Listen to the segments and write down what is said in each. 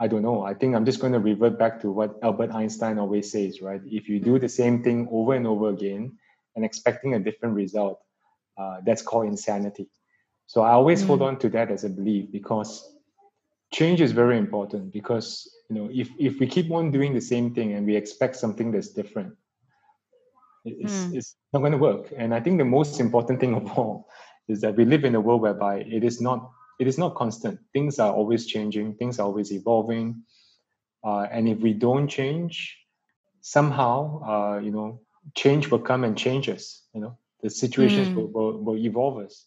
I don't know. I think I'm just going to revert back to what Albert Einstein always says, right? If you do the same thing over and over again and expecting a different result, uh, that's called insanity. So I always mm. hold on to that as a belief because change is very important because you know if if we keep on doing the same thing and we expect something that's different it's, mm. it's not going to work and i think the most important thing of all is that we live in a world whereby it is not it is not constant. Things are always changing. Things are always evolving. Uh, and if we don't change, somehow, uh, you know, change will come and change us. You know, the situations mm. will, will, will evolve us.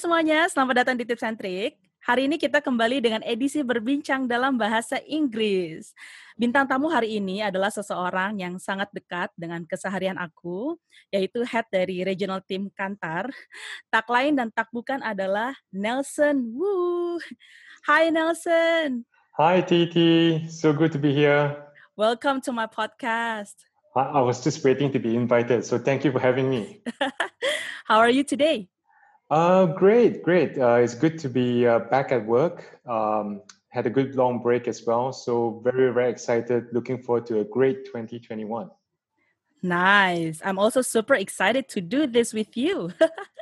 Semuanya, selamat datang di Tips and Trick. Hari ini kita kembali dengan edisi berbincang dalam bahasa Inggris. Bintang tamu hari ini adalah seseorang yang sangat dekat dengan keseharian aku, yaitu head dari regional team Kantar. Tak lain dan tak bukan adalah Nelson Wu. Hai Nelson. Hi Titi, so good to be here. Welcome to my podcast. I was just waiting to be invited, so thank you for having me. How are you today? Uh, great, great. Uh, it's good to be uh, back at work. Um, had a good long break as well. So very, very excited. Looking forward to a great 2021. Nice. I'm also super excited to do this with you.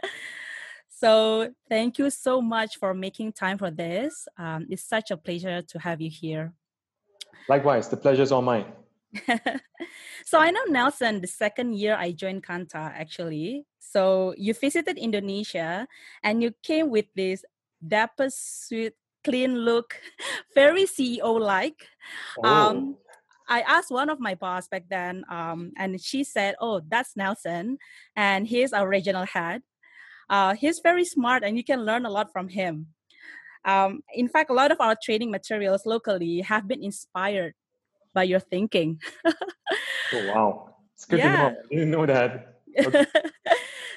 so thank you so much for making time for this. Um, it's such a pleasure to have you here. Likewise, the pleasure's all mine. so I know Nelson, the second year I joined Kantar actually. So you visited Indonesia and you came with this dapper sweet clean look, very CEO like. Um, oh. Um, I asked one of my boss back then, um, and she said, "Oh, that's Nelson, and he's our regional head. Uh, he's very smart, and you can learn a lot from him." Um, in fact, a lot of our training materials locally have been inspired by your thinking. oh wow, it's good yeah. to know. I didn't know that.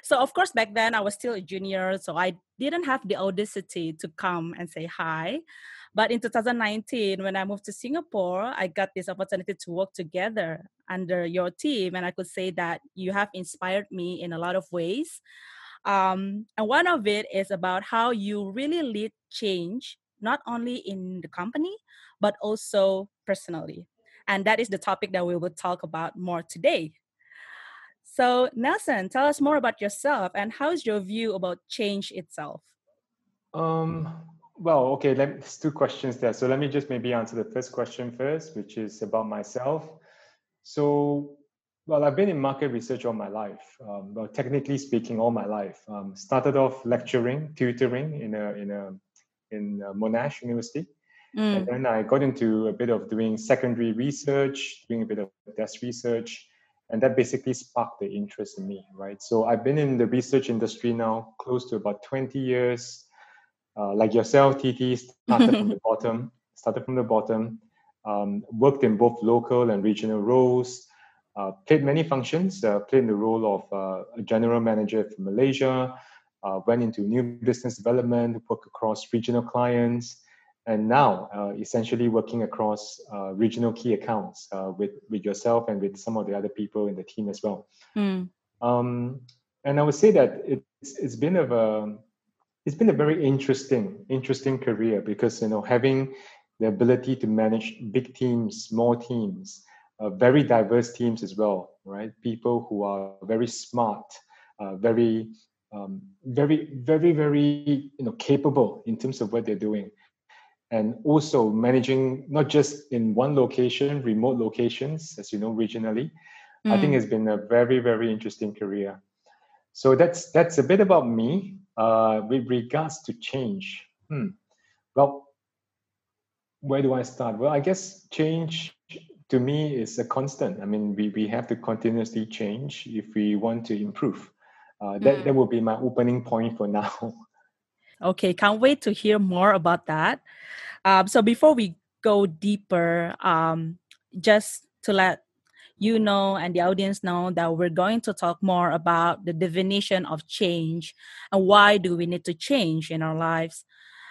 So of course back then I was still a junior, so I didn't have the audacity to come and say hi. But in 2019, when I moved to Singapore, I got this opportunity to work together under your team, and I could say that you have inspired me in a lot of ways. Um, and one of it is about how you really lead change, not only in the company, but also personally. And that is the topic that we will talk about more today. So, Nelson, tell us more about yourself and how's your view about change itself? Um, well, okay, there's two questions there. So let me just maybe answer the first question first, which is about myself. So, well, I've been in market research all my life. Um, well, technically speaking, all my life. Um, started off lecturing, tutoring in a in a in a Monash University, mm. and then I got into a bit of doing secondary research, doing a bit of desk research, and that basically sparked the interest in me right? So i've been in the research industry now close to about 20 years. Uh, like yourself tt started from the bottom started from the bottom. Um, worked in both local and regional roles. Uh, played many functions. Uh, played the role of uh, a general manager for malaysia. Uh, went into new business development worked across regional clients and now uh, essentially working across uh, regional key accounts uh, with with yourself and with some of the other people in the team as well. Mm. Um, and I would say that it's it's been of a it's been a very interesting interesting career because you know having the ability to manage big teams, small teams, uh, very diverse teams as well, right? People who are very smart, uh, very um, very very very you know capable in terms of what they're doing and also managing not just in one location, remote locations, as you know, regionally. Mm. I think mm. it's been a very, very interesting career. So that's that's a bit about me. Uh, with regards to change, hmm. well, where do I start? Well, I guess change to me is a constant. I mean, we, we have to continuously change if we want to improve. Uh, that, mm. that will be my opening point for now. Okay, can't wait to hear more about that. Um, so before we go deeper, um, just to let you know and the audience know that we're going to talk more about the definition of change and why do we need to change in our lives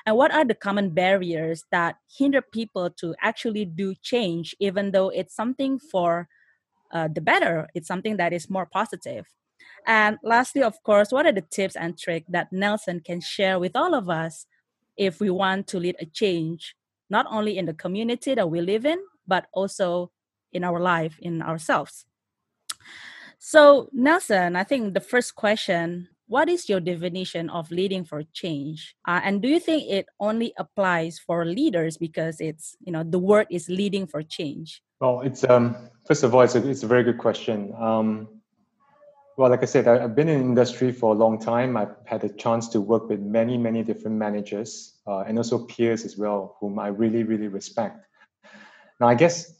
and what are the common barriers that hinder people to actually do change even though it's something for uh, the better it's something that is more positive and lastly of course what are the tips and tricks that nelson can share with all of us if we want to lead a change not only in the community that we live in but also in our life in ourselves? So nelson i think the first question what is your definition of leading for change? Uh, and do you think it only applies for leaders because it's you know the word is leading for change? Well it's um first of all it's a, it's a very good question. Um well like i said I, have been in industry for a long time i've had a chance to work with many many different managers uh, and also peers as well whom i really really respect now i guess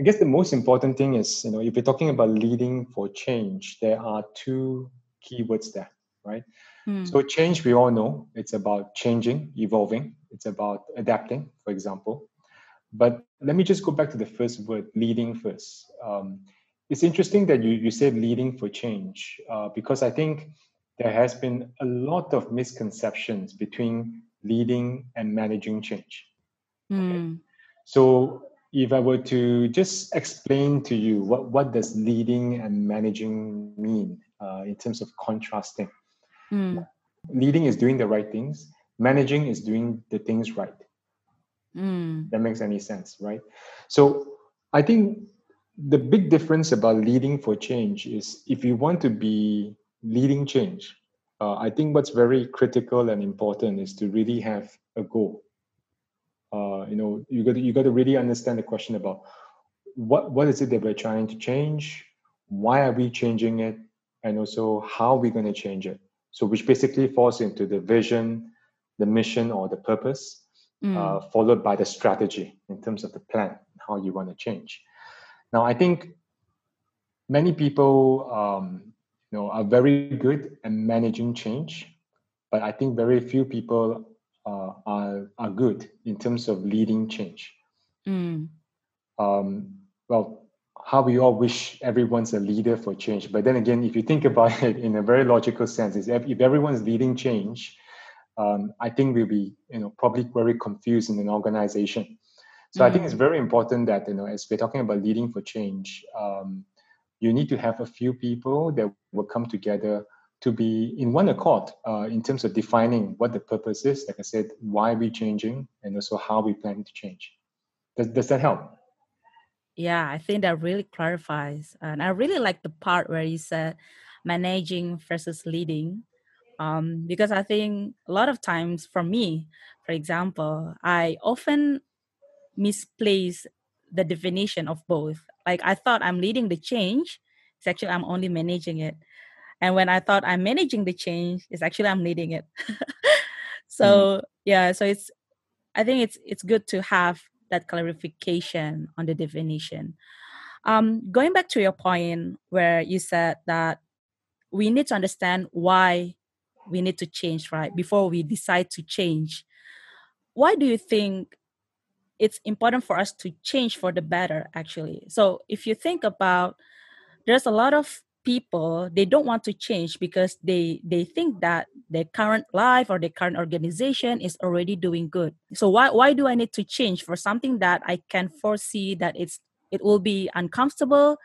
I guess the most important thing is, you know, if you're talking about leading for change, there are two keywords there, right? Mm. So change, we all know, it's about changing, evolving, it's about adapting, for example. But let me just go back to the first word, leading first. Um, it's interesting that you, you said leading for change uh, because I think there has been a lot of misconceptions between leading and managing change. Okay? Mm. So if I were to just explain to you what, what does leading and managing mean uh, in terms of contrasting. Mm. Leading is doing the right things. Managing is doing the things right. Mm. That makes any sense, right? So I think the big difference about leading for change is if you want to be leading change, uh, I think what's very critical and important is to really have a goal. Uh, you know you got to, you got to really understand the question about what what is it that we're trying to change why are we changing it and also how we're we going to change it. So which basically falls into the vision the mission or the purpose mm. uh, followed by the strategy in terms of the plan how you want to change now i think many people um, you know are very good at managing change but i think very few people uh, are, are good in terms of leading change. Mm. Um, well, how we all wish everyone's a leader for change. But then again, if you think about it in a very logical sense, is if, if everyone's leading change, um, I think we'll be, you know, probably very confused in an organization. So. I think it's mm. very important that, you know, as we're talking about leading for change, um, you need to have a few people that will come together to be in one accord uh, in terms of defining what the purpose is, like I said, why we're changing, and also how we plan to change. Does, does that help? Yeah, I think that really clarifies. And I really like the part where you said managing versus leading. Um, because I think a lot of times for me, for example, I often misplace the definition of both. Like I thought I'm leading the change, it's actually I'm only managing it. And when i thought i'm managing the change it's actually i'm leading it. So mm. yeah so it's i think it's it's good to have that clarification on the definition um, going back to your point where you said that we need to understand why we need to change right? Before we decide to change. Why do you think it's important for us to change for the better actually. So if you think about there's a lot of people they don't want to change because they they think that their current life or their current organization is already doing good. So why why do i need to change for something that i can foresee that it's it will be uncomfortable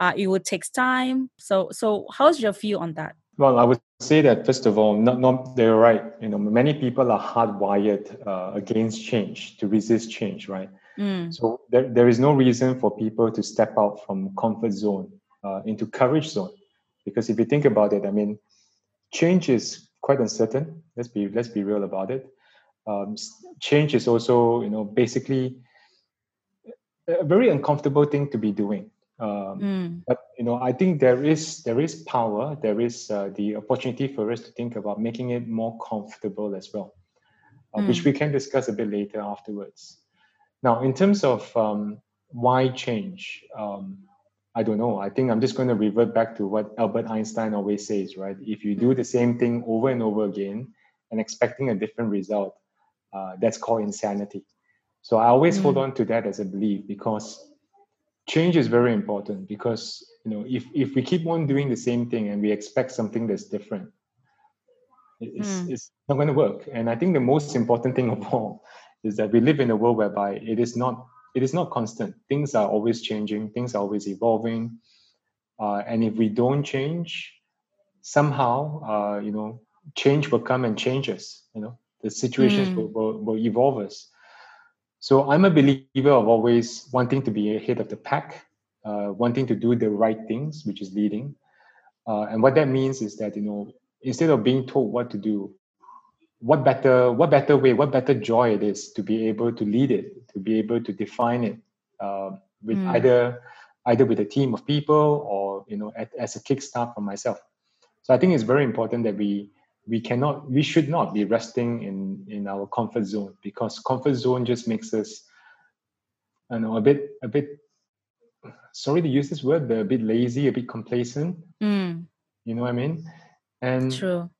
uh, it will take time? So so how's your view on that well i would say that first of all not, not they're right you know many people are hardwired uh, against change to resist change right mm. so there, there is no reason for people to step out from comfort zone uh, into courage zone. Because if you think about it, I mean, change is quite uncertain. Let's be let's be real about it. Um, change is also, you know, basically a very uncomfortable thing to be doing. Um, mm. But you know, I think there is there is power. There is uh, the opportunity for us to think about making it more comfortable as well, uh, mm. which we can discuss a bit later afterwards. Now, in terms of um, why change, um, I don't know. I think I'm just going to revert back to what Albert Einstein always says, right? If you do the same thing over and over again and expecting a different result, uh, that's called insanity. So I always mm. hold on to that as a belief because change is very important because you know if if we keep on doing the same thing and we expect something that's different it's, mm. it's not going to work. And i think the most important thing of all is that we live in a world whereby it is not it is not constant. Things are always changing. Things are always evolving. Uh, and if we don't change somehow uh, you know change will come and change us you know. The situations mm. will, will, will evolve us so i'm a believer of always wanting to be ahead of the pack uh, wanting to do the right things which is leading uh, and what that means is that you know instead of being told what to do what better what better way what better joy it is to be able to lead it to be able to define it uh, with mm. either either with a team of people or you know at, as a kickstart for myself so i think it's very important that we we cannot we should not be resting in in our comfort zone because comfort zone just makes us I know a bit a bit sorry to use this word but a bit lazy a bit complacent mm. you know what I mean and true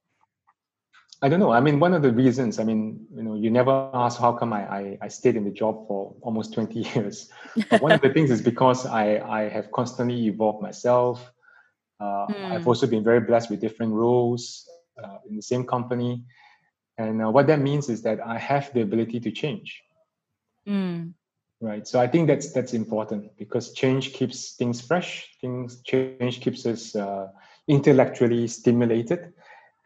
I don't know. I mean, one of the reasons, I mean, you know, you never ask how come I, I, I stayed in the job for almost 20 years. But one of the things is because I, I have constantly evolved myself. Uh, mm. I've also been very blessed with different roles uh, in the same company. And uh, what that means is that I have the ability to change. Mm. Right. So I think that's that's important because change keeps things fresh. Things change keeps us uh, intellectually stimulated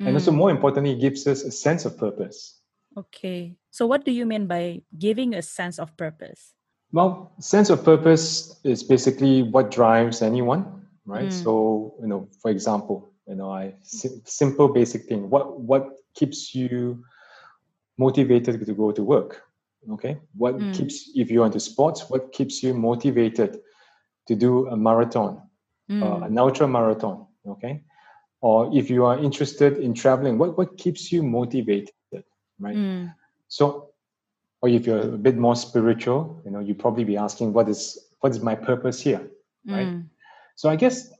mm. and also mm. more importantly gives us a sense of purpose okay so what do you mean by giving a sense of purpose well sense of purpose is basically what drives anyone right mm. so you know for example you know i simple basic thing what what keeps you motivated to go to work okay what mm. keeps if you're into sports what keeps you motivated to do a marathon uh, mm. an ultra marathon okay or if you are interested in traveling what what keeps you motivated right mm. so or if you're a bit more spiritual you know you probably be asking what is what is my purpose here right mm. so i guess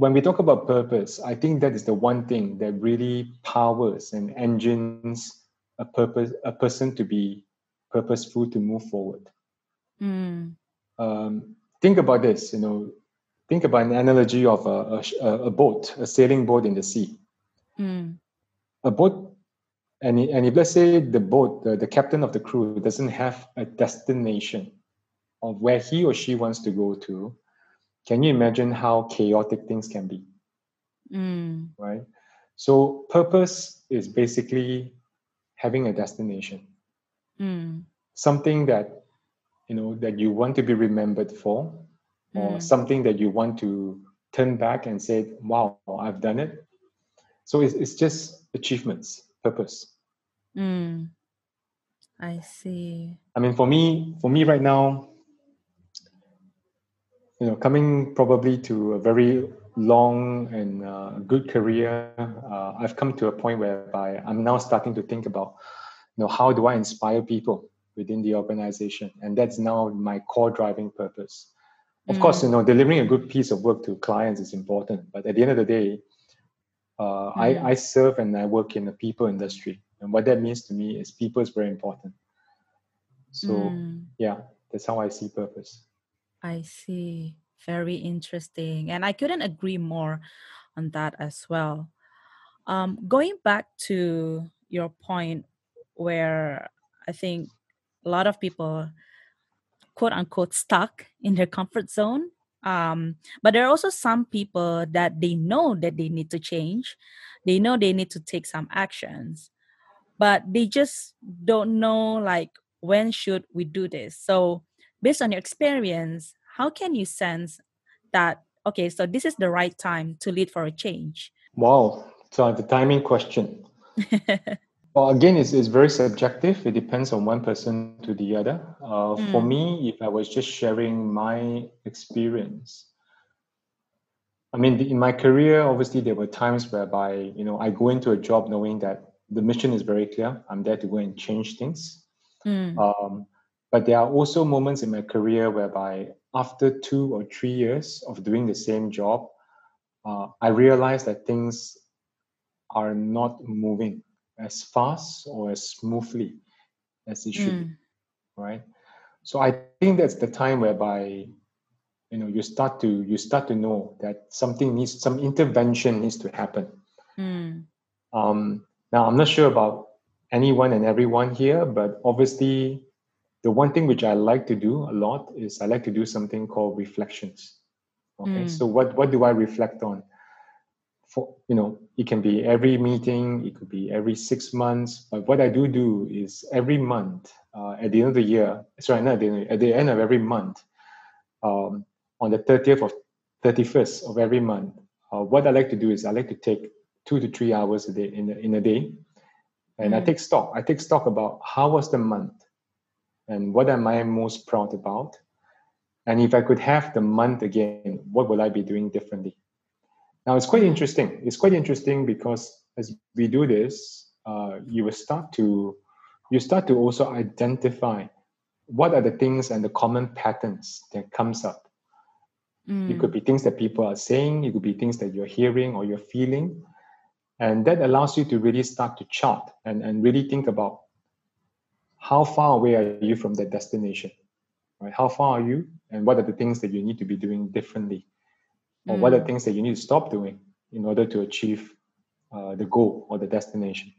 when we talk about purpose i think that is the one thing that really powers and engines a purpose a person to be purposeful to move forward mm. um, think about this you know think about an analogy of a, a, a boat, a sailing boat in the sea. Mm. A boat, and, and if let's say the boat, the, the captain of the crew doesn't have a destination of where he or she wants to go to, can you imagine how chaotic things can be? Mm. Right? So, purpose is basically having a destination, mm. something that you know that you want to be remembered for, or mm. something that you want to turn back and say, wow, I've done it. So it's, it's just achievements, purpose. Mm. I see. I mean, for me, for me right now, you know, coming probably to a very long and uh, good career, uh, I've come to a point whereby I'm now starting to think about, you know, how do I inspire people within the organization, and that's now my core driving purpose. Of mm. course, you know, delivering a good piece of work to clients is important, but at the end of the day, uh, mm. I, I serve and I work in the people industry, and what that means to me is people is very important. So mm. yeah, that's how I see purpose. I see. Very interesting, and I couldn't agree more on that as well. Um, going back to your point, where I think a lot of people quote unquote stuck in their comfort zone. Um, but there are also some people that they know that they need to change, they know they need to take some actions, but they just don't know like when should we do this. So, based on your experience, how can you sense that okay, so this is the right time to lead for a change? Wow, so the timing question. Well, again, it's, it's very subjective. It depends on one person to the other. Uh, mm. For me, if I was just sharing my experience, I mean, in my career, obviously, there were times whereby, you know, I go into a job knowing that the mission is very clear. I'm there to go and change things. Mm. Um, but there are also moments in my career whereby, after two or three years of doing the same job, uh, I realized that things are not moving as fast or as smoothly as it should mm. be, right? So I think that's the time whereby you know you start to you start to know that something needs some intervention needs to happen mm. um, now i'm not sure about anyone and everyone here but obviously the one thing which i like to do a lot is i like to do something called reflections okay mm. so what what do i reflect on for you know it can be every meeting it could be every six months but what i do do is every month uh, at the end of the year sorry not at the end, at the end of every month um, on the 30th of 31st of every month uh, what i like to do is i like to take two to three hours a day in a, in a day and mm. i take stock i take stock about how was the month and what am i most proud about and if i could have the month again what would i be doing differently now it's quite interesting. It's quite interesting because as we do this, uh, you will start to you start to also identify what are the things and the common patterns that comes up. Mm. It could mm. be things that people are saying. It could be things that you're hearing or you're feeling, and that allows you to really start to chart and, and really think about how far away are you from that destination, right? How far are you, and what are the things that you need to be doing differently or mm. what are mm. things that you need to stop doing in order to achieve uh, the goal or the destination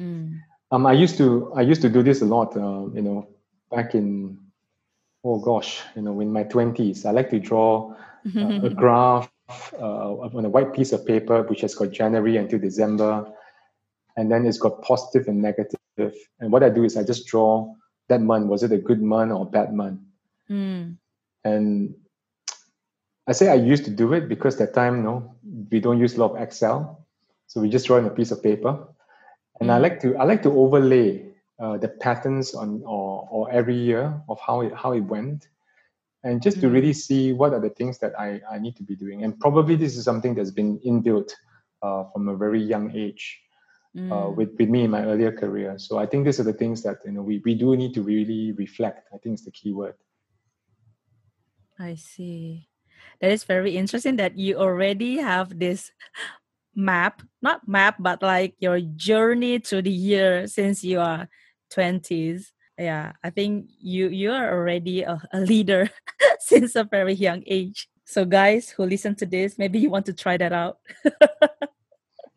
mm. um, i used to i used to do this a lot uh, you know back in oh gosh you know in my 20s i like to draw uh, a graph uh, on a white piece of paper which has got january until december and then it's got positive and negative and what i do is i just draw that month was it a good month or a bad month mm. and I say I used to do it because that time, know, we don't use a lot of Excel, so we just draw on a piece of paper. And. I like to I like to overlay uh, the patterns on or, or every year of how it how it went, and just mm. to really see what are the things that I, I need to be doing. And probably this is something that's been inbuilt uh, from a very young age. Uh, mm. Uh, with, with me in my earlier career. So I think these are the things that you know we, we do need to really reflect. I think it's the key word. I see that is very interesting that you already have this map not map but like your journey through the year since you are 20s yeah i think you you are already a, a leader since a very young age so guys who listen to this maybe you want to try that out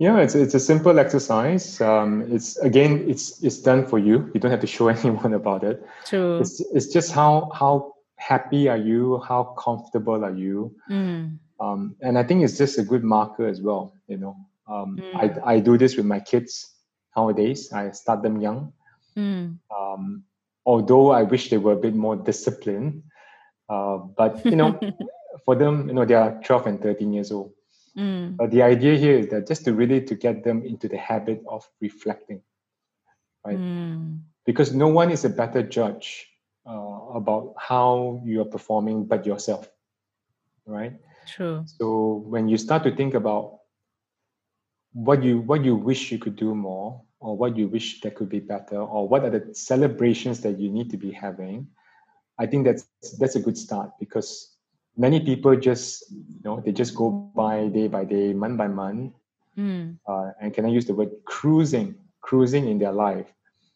yeah it's, it's a simple exercise um, it's again it's it's done for you you don't have to show anyone about it true it's, it's just how how happy are you? How comfortable are you? Mm. Um, and I think it's just a good marker as well. You know, um, mm. I I do this with my kids nowadays. I start them young. Mm. Um, although I wish they were a bit more disciplined, uh, but you know, for them, you know, they are 12 and 13 years old. Mm. But the idea here is that just to really to get them into the habit of reflecting, right? Mm. Because no one is a better judge uh, about how you are performing but yourself right true so when you start to think about what you what you wish you could do more or what you wish that could be better or what are the celebrations that you need to be having i think that's that's a good start because many people just you know they just go by day by day month by month mm. uh, and can i use the word cruising cruising in their life.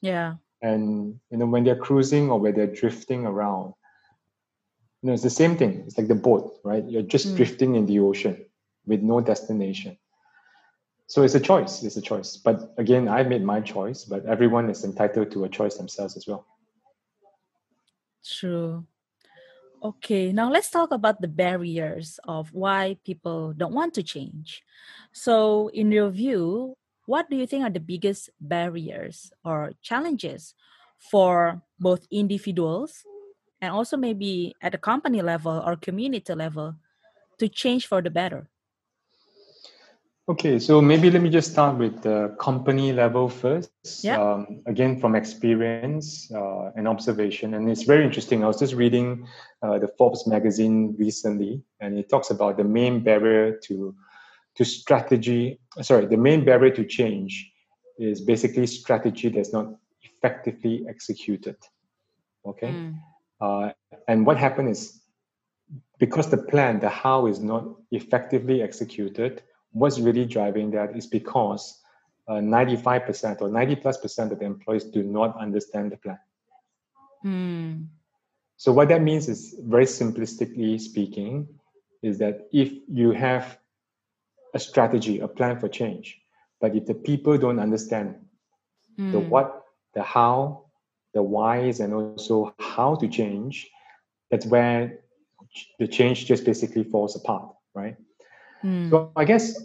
Yeah. And you know when they're cruising or when they're drifting around you know it's the same thing. It's like the boat right? You're just mm. drifting in the ocean with no destination. So it's a choice. It's a choice. But again i made my choice but everyone is entitled to a choice themselves as well. True okay now let's talk about the barriers of why people don't want to change so in your view what do you think are the biggest barriers or challenges for both individuals and also maybe at a company level or community level to change for the better? Okay, so maybe let me just start with the company level first. Yeah. Um, again, from experience uh, and observation, and it's very interesting. I was just reading uh, the Forbes magazine recently, and it talks about the main barrier to to strategy, sorry, the main barrier to change is basically strategy that's not effectively executed. Okay. Mm. Uh, and what happened is because the plan, the how is not effectively executed, what's really driving that is because uh, 95% or 90 plus percent of the employees do not understand the plan. Mm. So what that means is very simplistically speaking, is that if you have a strategy, a plan for change, but if the people don't understand mm. the hmm. what, the how, the whys, and also how to change, that's where the change just basically falls apart, right? Mm. So I guess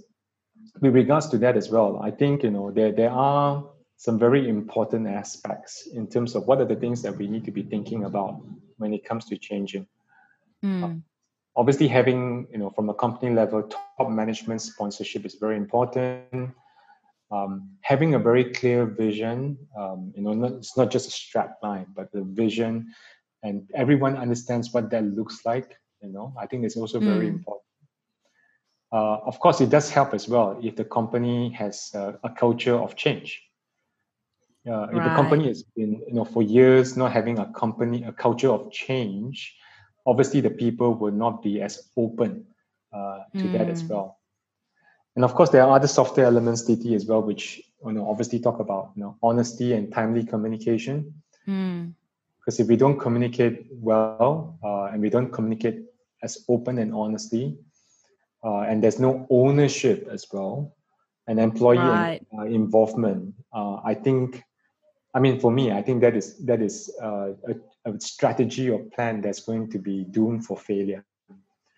with regards to that as well, I think you know there there are some very important aspects in terms of what are the things that we need to be thinking about when it comes to changing. Mm. Uh, obviously, having you know from a company level, top management sponsorship is very important. Um, having a very clear vision, um, you know, not, it's not just a strap line, but the vision, and everyone understands what that looks like. You know, I think it's also mm. very important. Uh, of course, it does help as well if the company has a, a culture of change uh, if the company has been, you know, for years not having a company, a culture of change, obviously the people will not be as open uh, to mm. that as mm. well. And of course, there are other software elements, TT, as well, which you know obviously talk about you know honesty and timely communication. Mm. Because if we don't communicate well uh, and we don't communicate as open and honestly, uh, and there's no ownership as well, and employee right. uh, involvement, uh, I think I mean, for me, I think that is that is uh, a, a, strategy or plan that's going to be doomed for failure.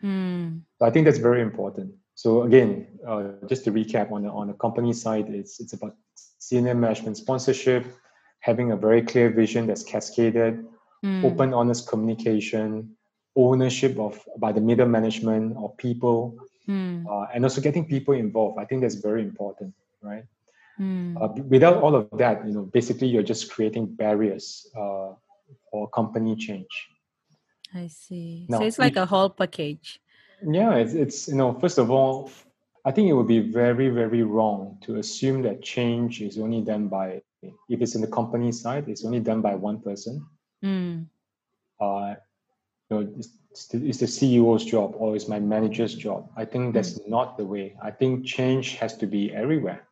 Mm. So I think that's very important. So again, uh, just to recap on the on the company side, it's it's about senior management sponsorship, having a very clear vision that's cascaded, mm. open, honest communication, ownership of by the middle management or people, mm. uh, and also getting people involved. I think that's very important, right? Mm. Uh, without all of that, you know, basically you're just creating barriers uh, for company change. I see. Now, so it's like a whole package. Yeah, it's, it's you know, first of all, I think it would be very very wrong to assume that change is only done by if it's in the company side, it's only done by one person. Mm. Uh, know, it's the, the CEO's job or it's my manager's job. I think that's mm. not the way. I think change has to be everywhere.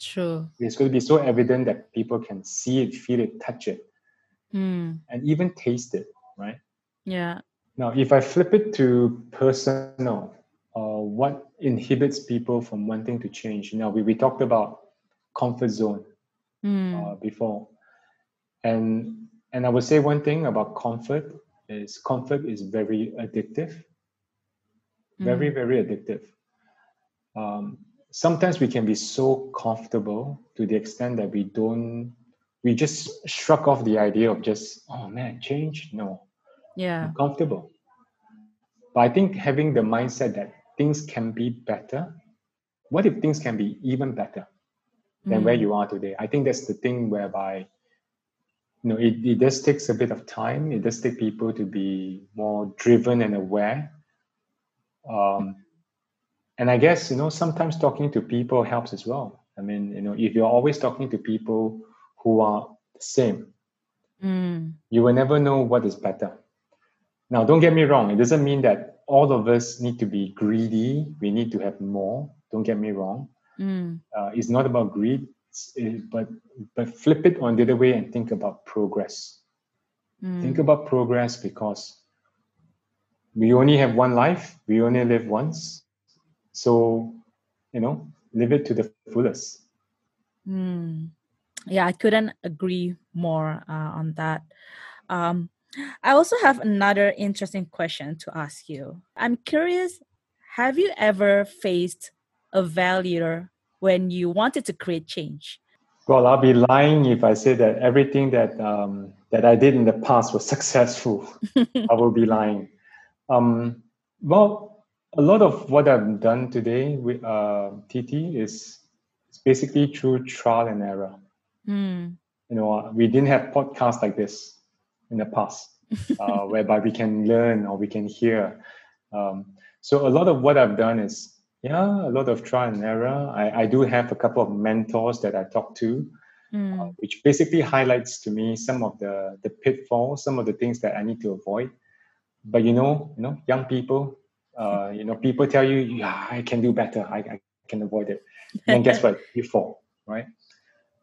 True. It's going to be so evident that people can see it, feel it, touch it, mm. and even taste it, right? Yeah. Now, if I flip it to personal, uh, what inhibits people from wanting to change? Now, we, we talked about comfort zone mm. uh, before, and and I would say one thing about comfort is comfort is very addictive, very mm. very addictive. Um, sometimes we can be so comfortable to the extent that we don't we just shrug off the idea of just oh man change no yeah I'm comfortable but i think having the mindset that things can be better what if things can be even better than mm. where you are today i think that's the thing whereby you know it, it does takes a bit of time it does take people to be more driven and aware um, and I guess you know sometimes talking to people helps as well. I mean, you know, if you're always talking to people who are the same, mm. you will never know what is better. Now, don't get me wrong; it doesn't mean that all of us need to be greedy. We need to have more. Don't get me wrong. Mm. Uh, it's not about greed, but but flip it on the other way and think about progress. Mm. Think about progress because we only have one life. We only live once so, you know, live it to the fullest. Mm. Yeah, I couldn't agree more uh, on that. Um, I also have another interesting question to ask you. I'm curious have you ever faced a failure when you wanted to create change? Well, I'll be lying if I say that everything that um, that I did in the past was successful. I will be lying. Um, well, a lot of what I've done today with uh, TT is, is basically through trial and error. Mm. You know, uh, we didn't have podcasts like this in the past, uh, whereby we can learn or we can hear. Um, so a lot of what I've done is, yeah, a lot of trial and error. I, I do have a couple of mentors that I talk to, mm. uh, which basically highlights to me some of the the pitfalls, some of the things that I need to avoid. But you know, you know, young people, uh, you know, people tell you, yeah, I can do better. I, I can avoid it. And guess what? You fall, right?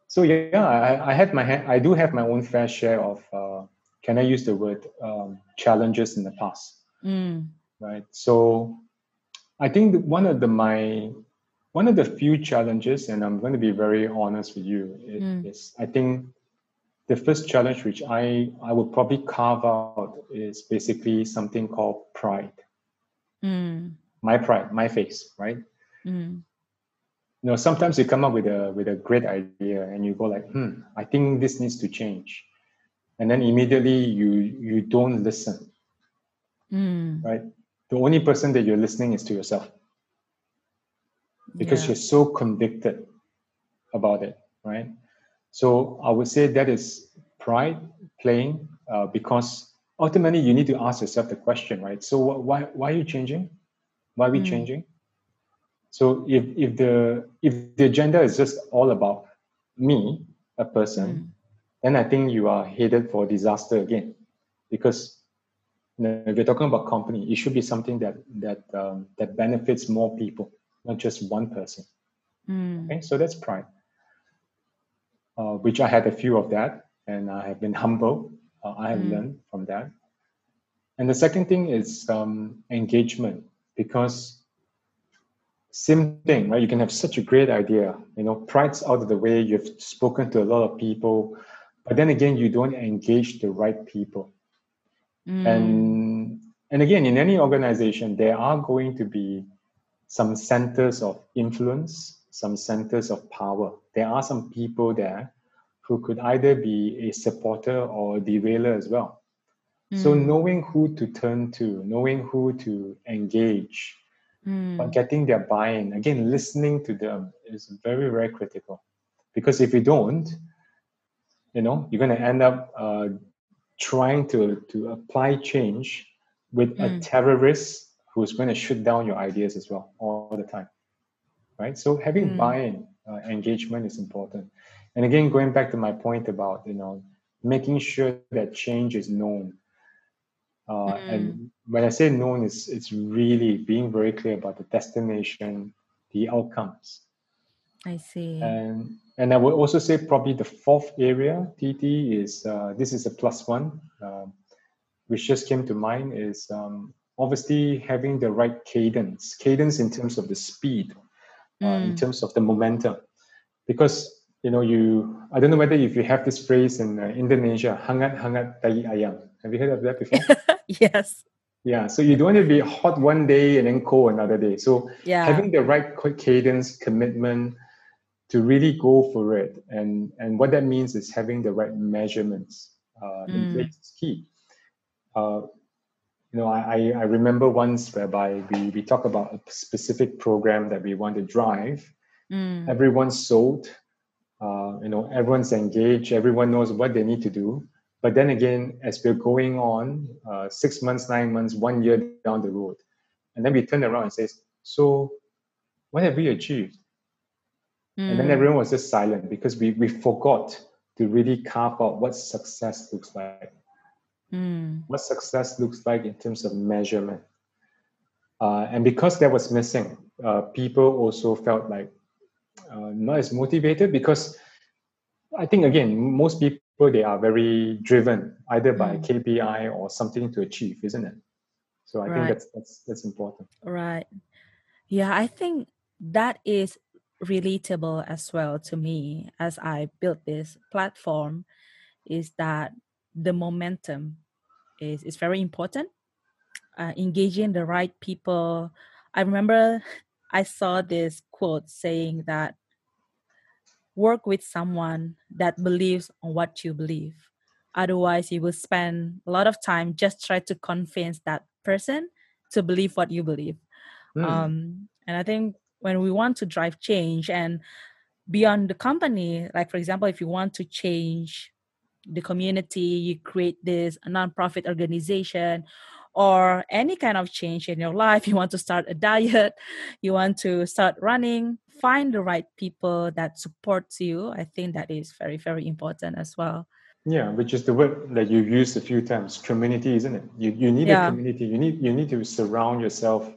So yeah, I, I had my I do have my own fair share of uh, can I use the word um, challenges in the past? Mm. Right. So I think one of the my one of the few challenges, and I'm going to be very honest with you, is, mm. is I think the first challenge which I I would probably carve out is basically something called pride. Mm. My pride, my face, right? Mm. You know, sometimes you come up with a with a great idea and you go like, hmm, I think this needs to change, and then immediately you you don't listen, mm. right? The only person that you're listening is to yourself because yeah. you're so convicted about it, right? So I would say that is pride playing uh, because ultimately you need to ask yourself the question, right? So why why are you changing? Why are we mm. changing? So if if the if the agenda is just all about me, a person, mm. then I think you are headed for disaster again, because you know, if you're talking about company, it should be something that that um, that benefits more people, not just one person. Mm. Okay, so that's pride, uh, which I had a few of that, and I have been humble. Uh, I have mm. learned from that. And the second thing is um, engagement, because same thing, right? You can have such a great idea, you know, pride's out of the way. You've spoken to a lot of people, but then again, you don't engage the right people. Mm. And and again, in any organization, there are going to be some centers of influence, some centers of power. There are some people there who could either be a supporter or a derailer as well. Mm. So knowing who to turn to, knowing who to engage, mm. but getting their buy-in, again, listening to them is very, very critical. Because if you don't, you know, you're going to end up uh, trying to, to apply change with mm. a terrorist who's going to shoot down your ideas as well all the time. Right? So having Mm. buy-in, uh, engagement is important. And again, going back to my point about, you know, making sure that change is known. Uh, And when I say known, it's, it's really being very clear about the destination, the outcomes. I see. And and I would also say probably the fourth area, TT, is uh, this is a plus one, um, which just came to mind is um, obviously having the right cadence, cadence in terms of the speed, uh, in Mm. terms of the momentum, because you know you I don't know whether if you have this phrase in uh, Indonesia, hangat hangat tai ayam. Have you heard of that before? yes. Yeah, so you don't want to be hot one day and then cold another day. So Yeah. having the right cadence, commitment to really go for it, and and what that means is having the right measurements uh, in Mm. place is key. Uh, you know, I, I remember once whereby we we talk about a specific program that we want to drive. Mm. Everyone's sold. Uh, you know, everyone's engaged. Everyone knows what they need to do. But then again, as we're going on, uh, six months, nine months, one year down the road, and then we turn around and says, "So, what have we achieved?" And then Mm. everyone was just silent because we we forgot to really carve out what success looks like, Mm. what success looks like in terms of measurement. Uh, and because that was missing, uh, people also felt like uh, not as motivated because I think again, most people they are very driven either by Mm. KPI or something to achieve, isn't it? So I think that's that's that's important. Right. Yeah, I think that is relatable as well to me as I built this platform is that the momentum is, is very important. Uh, engaging the right people. I remember I saw this quote saying that work with someone that believes on what you believe. Otherwise, you will spend a lot of time just try to convince that person to believe what you believe. Hmm. Um, and I think when we want to drive change and beyond the company, like for example, if you want to change the community, you create this nonprofit organization or any kind of change in your life, you want to start a diet, you want to start running, find the right people that supports you. I think that is very, very important as well. Yeah, which is the word that you used a few times, community, isn't it? You you need a community. You need you need to surround yourself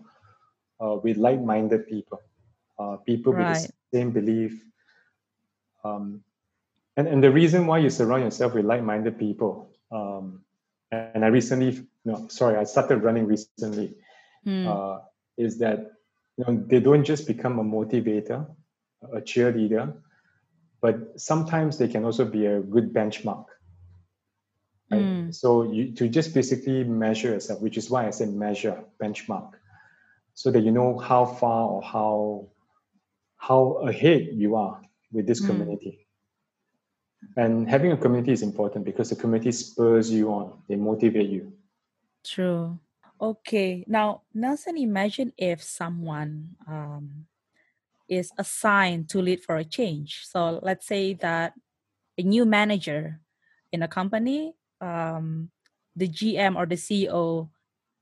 uh, with like-minded people, uh, people with the same belief. Um, and and the reason why you surround yourself with like-minded people, um, and I recently, no, sorry, I started running recently, Mm. uh, is that you know they don't just become a motivator, a cheerleader, but sometimes they can also be a good benchmark. Right? Mm. So you to just basically measure yourself, which is why I said measure, benchmark, so that you know how far or how how ahead you are with this Mm. community. And having a community is important because the community spurs you on, they motivate you. True. Okay. Now, Nelson, imagine if someone um, is assigned to lead for a change. So let's say that a new manager in a company, um, the GM or the CEO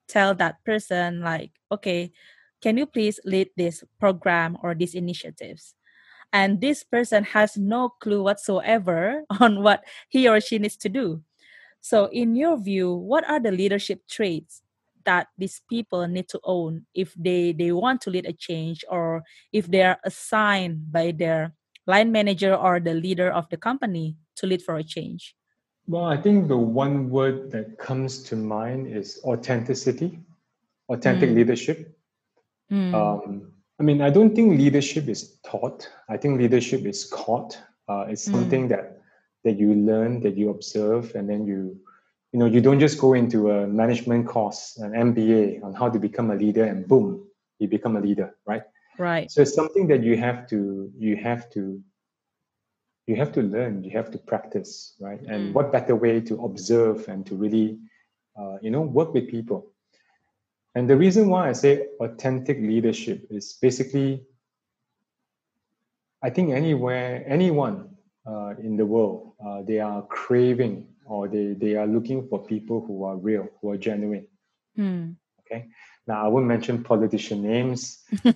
tell that person like, okay, can you please lead this program or these initiatives? And this person has no clue whatsoever on what he or she needs to do. So, in your view, what are the leadership traits that these people need to own if they they want to lead a change or if they are assigned by their line manager or the leader of the company to lead for a change? Well, I think the one word that comes to mind is authenticity, authentic Mm. leadership. Mm. Um, I mean, I don't think leadership is taught. I think leadership is caught. Uh, it's Mm. something that that you learn, that you observe, and then you, you know, you don't just go into a management course, an MBA on how to become a leader, and boom, you become a leader, right? right. So it's something that you have to, you have to, you have to learn, you have to practice, right? And Mm. what better way to observe and to really, uh, you know, work with people. And the reason why I say authentic leadership is basically, I think anywhere, anyone uh, in the world, uh, they are craving or they, they are looking for people who are real, who are genuine. Mm. Okay. Now I won't mention politician names.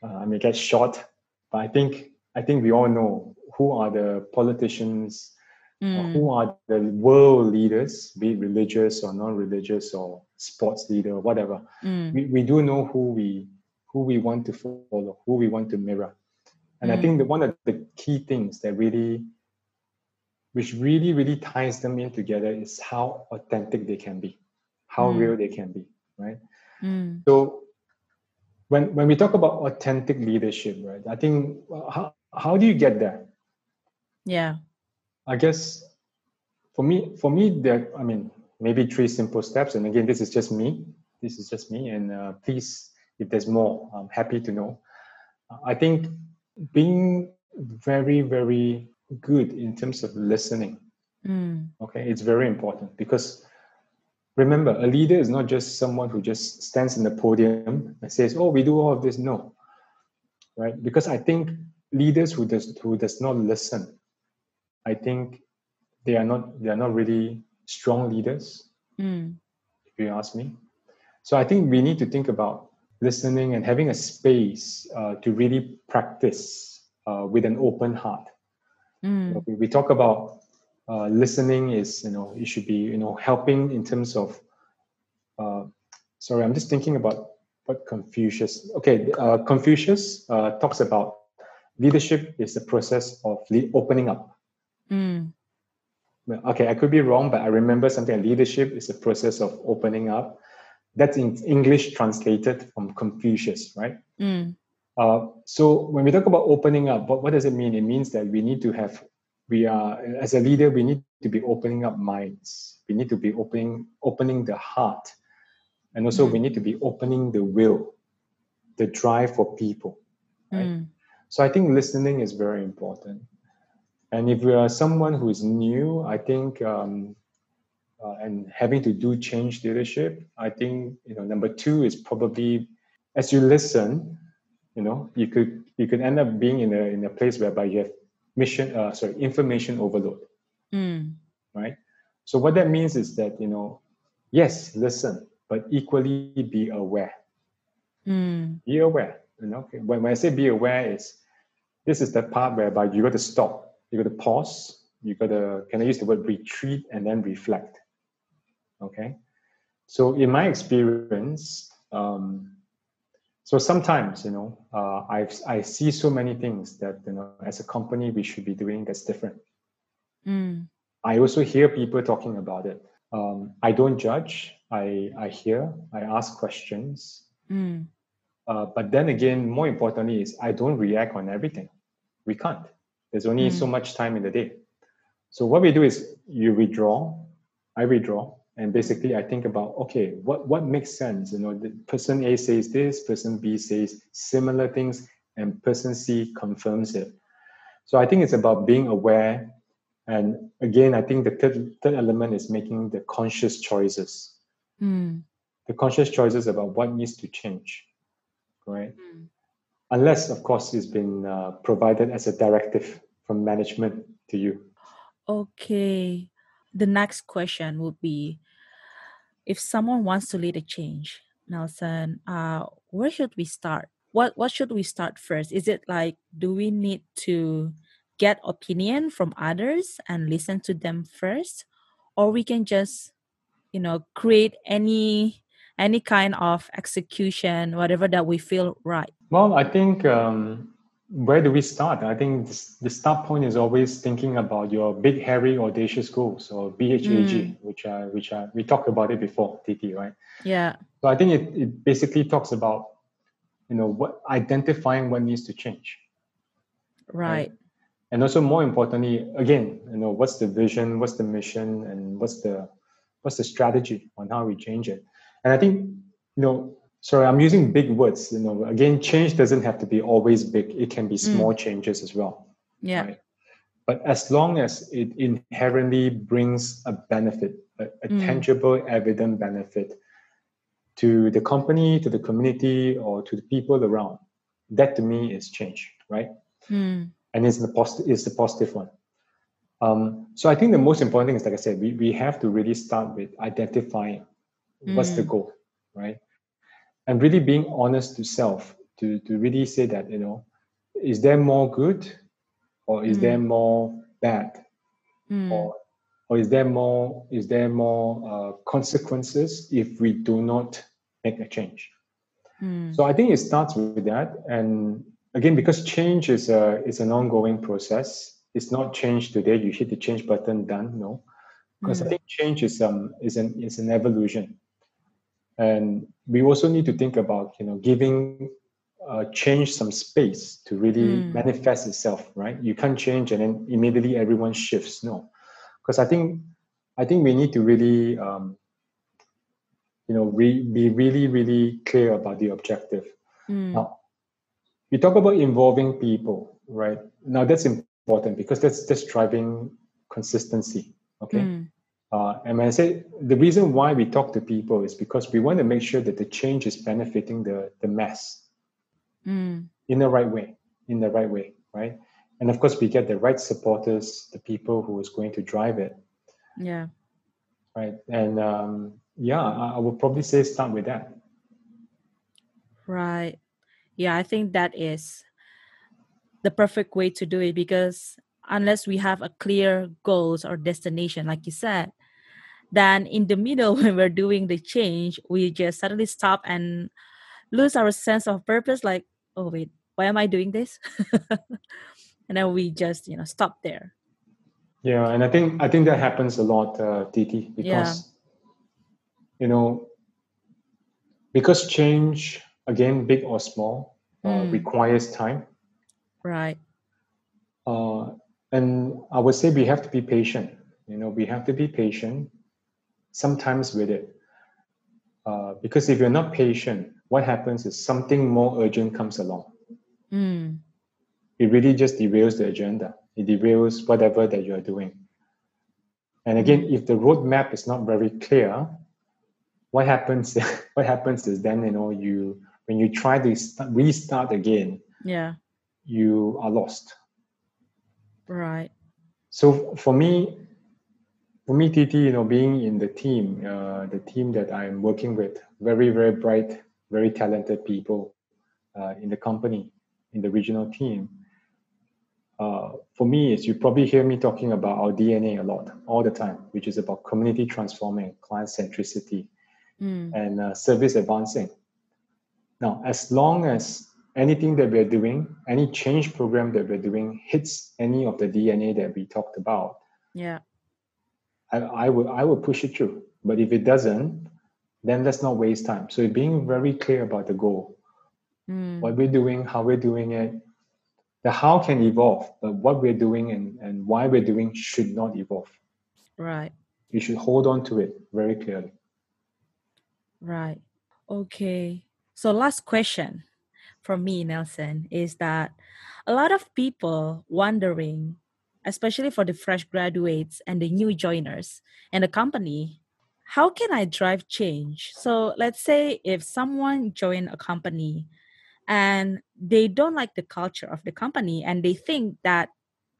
Uh, uh, I may get shot, but I think I think we all know who are the politicians, Mm. who are the world leaders, be it religious or non-religious or sports leader or whatever. Mm. We, we do know who we who we want to follow, who we want to mirror. And I think that one of the key things that really which really, really ties them in together is how authentic they can be, how Mm. real they can be, right? Mm. So when when we talk about authentic leadership, right? I think how how do you get there? Yeah. I guess for me, for me, there. I mean, maybe three simple steps. And again, this is just me. This is just me. And uh, please, if there's more, I'm happy to know. I think being very, very good in terms of listening. Mm. Okay, it's very important because remember, a leader is not just someone who just stands in the podium and says, "Oh, we do all of this." No, right? Because I think leaders who does who does not listen, I think they are not they are not really strong leaders, Mm. if you ask me. So I think we need to think about listening and having a space uh, to really practice uh, with an open heart. You know, Mm. we, we talk about uh, listening is you know it should be you know helping in terms of uh, sorry i'm just thinking about what confucius okay uh, confucius uh, talks about leadership is the process of le- opening up Mm. Okay i could be wrong but i remember something leadership is a process of opening up that's in english translated from confucius right Mm. Uh, so when we talk about opening up, what, what does it mean? It means that we need to have, we are as a leader, we need to be opening up minds. We need to be opening opening the heart, and also Mm. we need to be opening the will, the drive for people. Right. Mm. So I think listening is very important. And if you are someone who is new, I think, um, uh, and having to do change leadership, I think you know number two is probably as you listen, you know, you could you could end up being in a in a place whereby you have mission, uh, sorry, information overload, Mm. right? So what that means is that you know, yes, listen, but equally be aware. Mm. Be aware. You know, okay? when, when I say be aware, is this is the part whereby you got to stop, you got to pause, you got to can I use the word retreat and then reflect. Okay, so in my experience, um, so sometimes you know uh, I I see so many things that you know as a company we should be doing that's different. Mm. I also hear people talking about it. um, I don't judge. I I hear. I ask questions. Mm. Uh, but then again, more importantly, is I don't react on everything. We can't. There's only so Mm. much time in the day. So what we do is you withdraw, I withdraw, and basically I think about okay, what what makes sense? You know, the person A says this, person B says similar things, and person C confirms it. So I think it's about being aware. And again, I think the third, third element is making the conscious choices. Mm. The conscious choices about what needs to change, right? Mm. Unless, of course, it's been uh, provided as a directive from management to you. Okay. The next question would be if someone wants to lead a change, Nelson, uh, where should we start? What what should we start first? Is it like do we need to get opinion from others and listen to them first? Or we can just, you know, create any any kind of execution, whatever that we feel right. Well, I think um, where do we start? I think this, the start point is always thinking about your big, hairy, audacious goals or BHAG, Mm. which are which are we talked about it before, TT, right? Yeah. So I think it, it basically talks about you know what identifying what needs to change, Right. and also more importantly, again, you know what's the vision, what's the mission, and what's the what's the strategy on how we change it. And I think you know, sorry, I'm using big words. You know, again, change doesn't have to be always big. It can be small changes as well. Yeah. Right. But as long as it inherently brings a benefit, a, a Mm. tangible, evident benefit to the company, to the community, or to the people around, that to me is change, right? Mm. And it's the positive, it's the positive one. Um, so I think the most important thing is, like I said, we, we have to really start with identifying what's the Mm. goal, right? And really being honest to self to, to really say that, you know, is there more good or is there more bad? Mm. Or, or is there more is there more uh, consequences if we do not make a change? Mm. So I think it starts with that. And again, because change is a is an ongoing process. It's not change today. You hit the change button, done. No, because I Mm. think change is um is an is an evolution, and we also need to think about you know giving uh, change some space to really Mm. manifest itself. Right? You can't change and then immediately everyone shifts. No, because I think I think we need to really um, you know re- be really really clear about the objective. Mm. Now, we talk about involving people, right? Now that's important because that's that's driving consistency. Okay. Mm. Uh, and I say the reason why we talk to people is because we want to make sure that the change is benefiting the the mass Mm. in the right way, in the right way, right? And of course, we get the right supporters, the people who is going to drive it, Yeah. right? And um, yeah, I, I would probably say start with that. Right. Yeah, I think that is the perfect way to do it because unless we have a clear goals or destination, like you said, then in the middle when we're doing the change, we just suddenly stop and lose our sense of purpose. Like, oh wait, why am I doing this? and then we just, you know, stop there. Yeah, and I think I think that happens a lot, uh, Titi, because you know, because change again, big or small, uh, Mm. requires time. Right. Uh, and I would say we have to be patient. You know, we have to be patient sometimes with it. Uh, because if you're not patient, what happens is something more urgent comes along. Mm. It really just derails the agenda. It derails whatever that you're doing. And again, if the roadmap is not very clear, what happens? what happens is then you know you when you try to start, restart again, Yeah. you are lost. Right. So for me, for me, TT, you know, being in the team, uh, the team that I'm working with, very, very bright, very talented people uh, in the company, in the regional team. Uh, for me, is you probably hear me talking about our DNA a lot, all the time, which is about community transforming, client centricity, Mm. and uh, service advancing. Now, as long as anything that we're doing, any change program that we're doing hits any of the DNA that we talked about, Yeah. I, I would I would push it through. But if it doesn't, then let's not waste time. So being very clear about the goal, mm. what we're doing, how we're doing it. The how can evolve, but what we're doing and, and why we're doing should not evolve. Right. You should hold on to it very clearly. Right. Okay. So last question from me, Nelson, is that a lot of people wondering, especially for the fresh graduates and the new joiners and the company, how can I drive change? So let's say if someone join a company and they don't like the culture of the company and they think that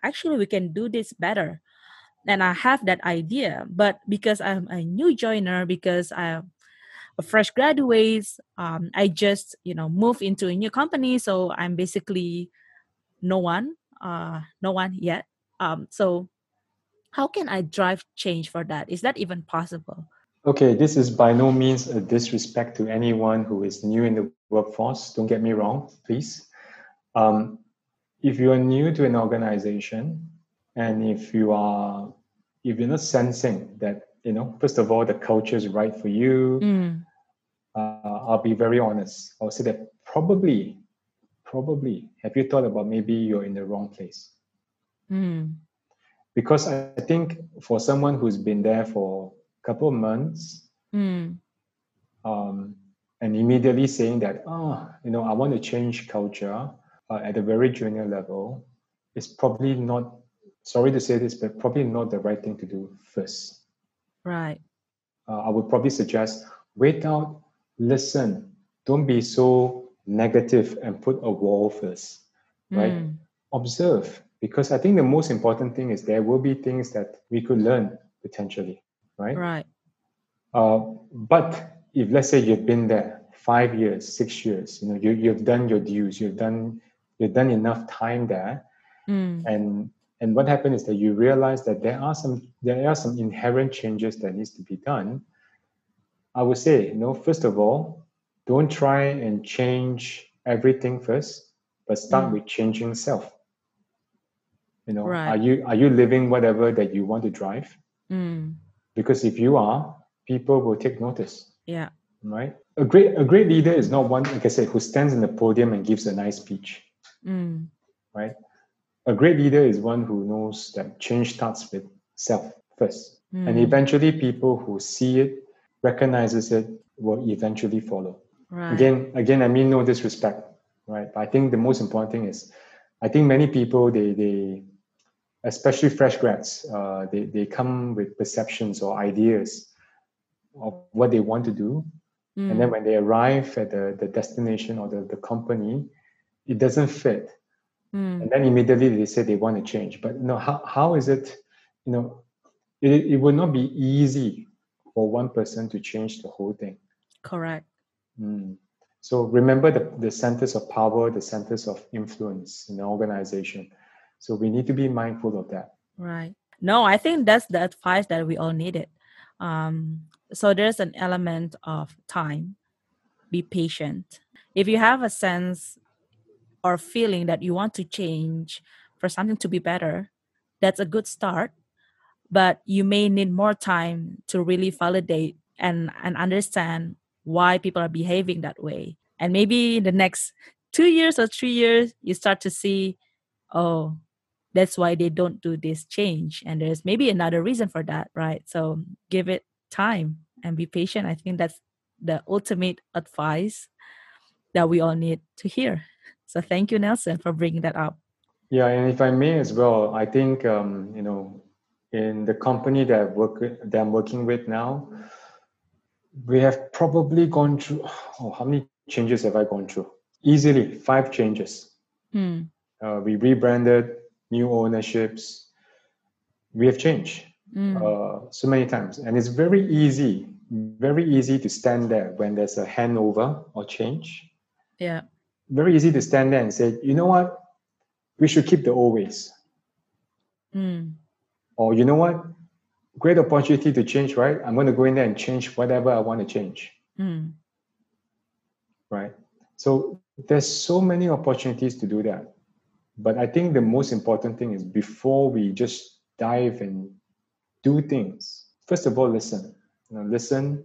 actually we can do this better. And I have that idea, but because I'm a new joiner, because I'm a fresh graduate, um, I just you know move into a new company, so I'm basically no one, uh, no one yet. Um, so how can I drive change for that? Is that even possible? Okay, this is by no means a disrespect to anyone who is new in the workforce. Don't get me wrong, please. Um, if you are new to an organization and if you are if you're not sensing that you know first of all the culture is right for you mm. uh, i'll be very honest i'll say that probably probably have you thought about maybe you're in the wrong place mm. because i think for someone who's been there for a couple of months mm. um, and immediately saying that, oh, you know, I want to change culture uh, at a very junior level is probably not, sorry to say this, but probably not the right thing to do first. Right. Uh, I would probably suggest wait out, listen, don't be so negative and put a wall first, right? Mm. Observe, because I think the most important thing is there will be things that we could learn potentially right? Right. Uh, but if let's say you've been there five years, six years, you know, you you've done your dues, you've done you've done enough time there, mm. and and what happened is that you realize that there are some there are some inherent changes that needs to be done. I would say, you know, first of all, don't try and change everything first, but start mm. with changing self. You know, right. are you are you living whatever that you want to drive? Mm because if you are, people will take notice. Yeah. Right. A great a great leader is not one, like I said, who stands in the podium and gives a nice speech. Mm. Right. A great leader is one who knows that change starts with self first, mm. and eventually people who see it, recognizes it, will eventually follow. Right. Again, again, I mean no disrespect, right? But I think the most important thing is, I think many people they they especially fresh grads, uh, they, they come with perceptions or ideas of what they want to do. Mm. And then mm. when they arrive at the, the destination or the, the company, it doesn't fit. Mm. And then immediately they say they want to change. But you know, how, how is it, you know, it, it will not be easy for one person to change the whole thing. Correct. Mm. So remember the, the centers of power, the centers of influence in the organization. So we need to be mindful of that. Right. No, I think that's the advice that we all needed. Um, so there's an element of time. Be patient. If you have a sense or feeling that you want to change for something to be better, that's a good start. But you may need more time to really validate and, and understand why people are behaving that way. And maybe in the next two years or three years, you start to see, oh, that's why they don't do this change and there's maybe another reason for that right? So give it time and be patient. I think that's the ultimate advice that we all need to hear. So thank you nelson for bringing that up. Yeah and if i may as well i think um, you know in the company that I work that i'm working with now we have probably gone through oh, how many changes have i gone through? Easily five changes. Hmm. uh, we rebranded new ownerships, we have changed mm. uh, so many times. And it's very easy, very easy to stand there when there's a handover or change. Yeah. Very easy to stand there and say, you know what? We should keep the old ways. Mm. Or you know what? Great opportunity to change, right? I'm going to go in there and change whatever I want to change. Mm. Right? So there's so many opportunities to do that. But I think the most important thing is before we just dive and do things. First of all, listen. You know, listen,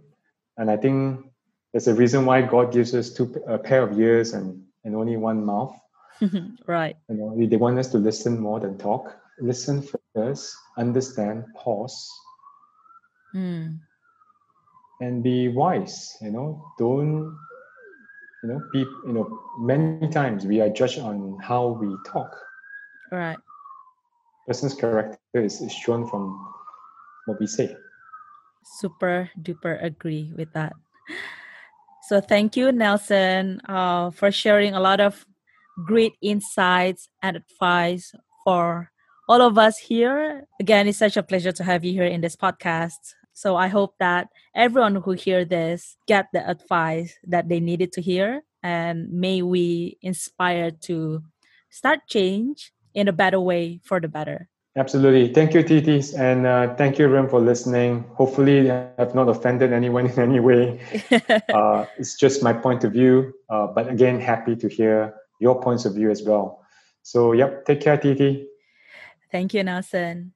and I think there's a reason why God gives us two a pair of ears and and only one mouth. right. You know, they want us to listen more than talk. Listen first, understand, pause, mm. and be wise. You know, don't you know, be, you know, many times we are judged on how we talk. Right. Person's character is, is shown from what we say. Super duper agree with that. So thank you, Nelson, uh, for sharing a lot of great insights and advice for all of us here. Again, it's such a pleasure to have you here in this podcast. So I hope that everyone who hear this get the advice that they needed to hear and may we inspire to start change in a better way for the better. Absolutely. Thank you, Titis. And uh, thank you, Rem, for listening. Hopefully, I have not offended anyone in any way. uh, it's just my point of view. Uh, but again, happy to hear your points of view as well. So, yep, take care, Titi. Thank you, Nelson.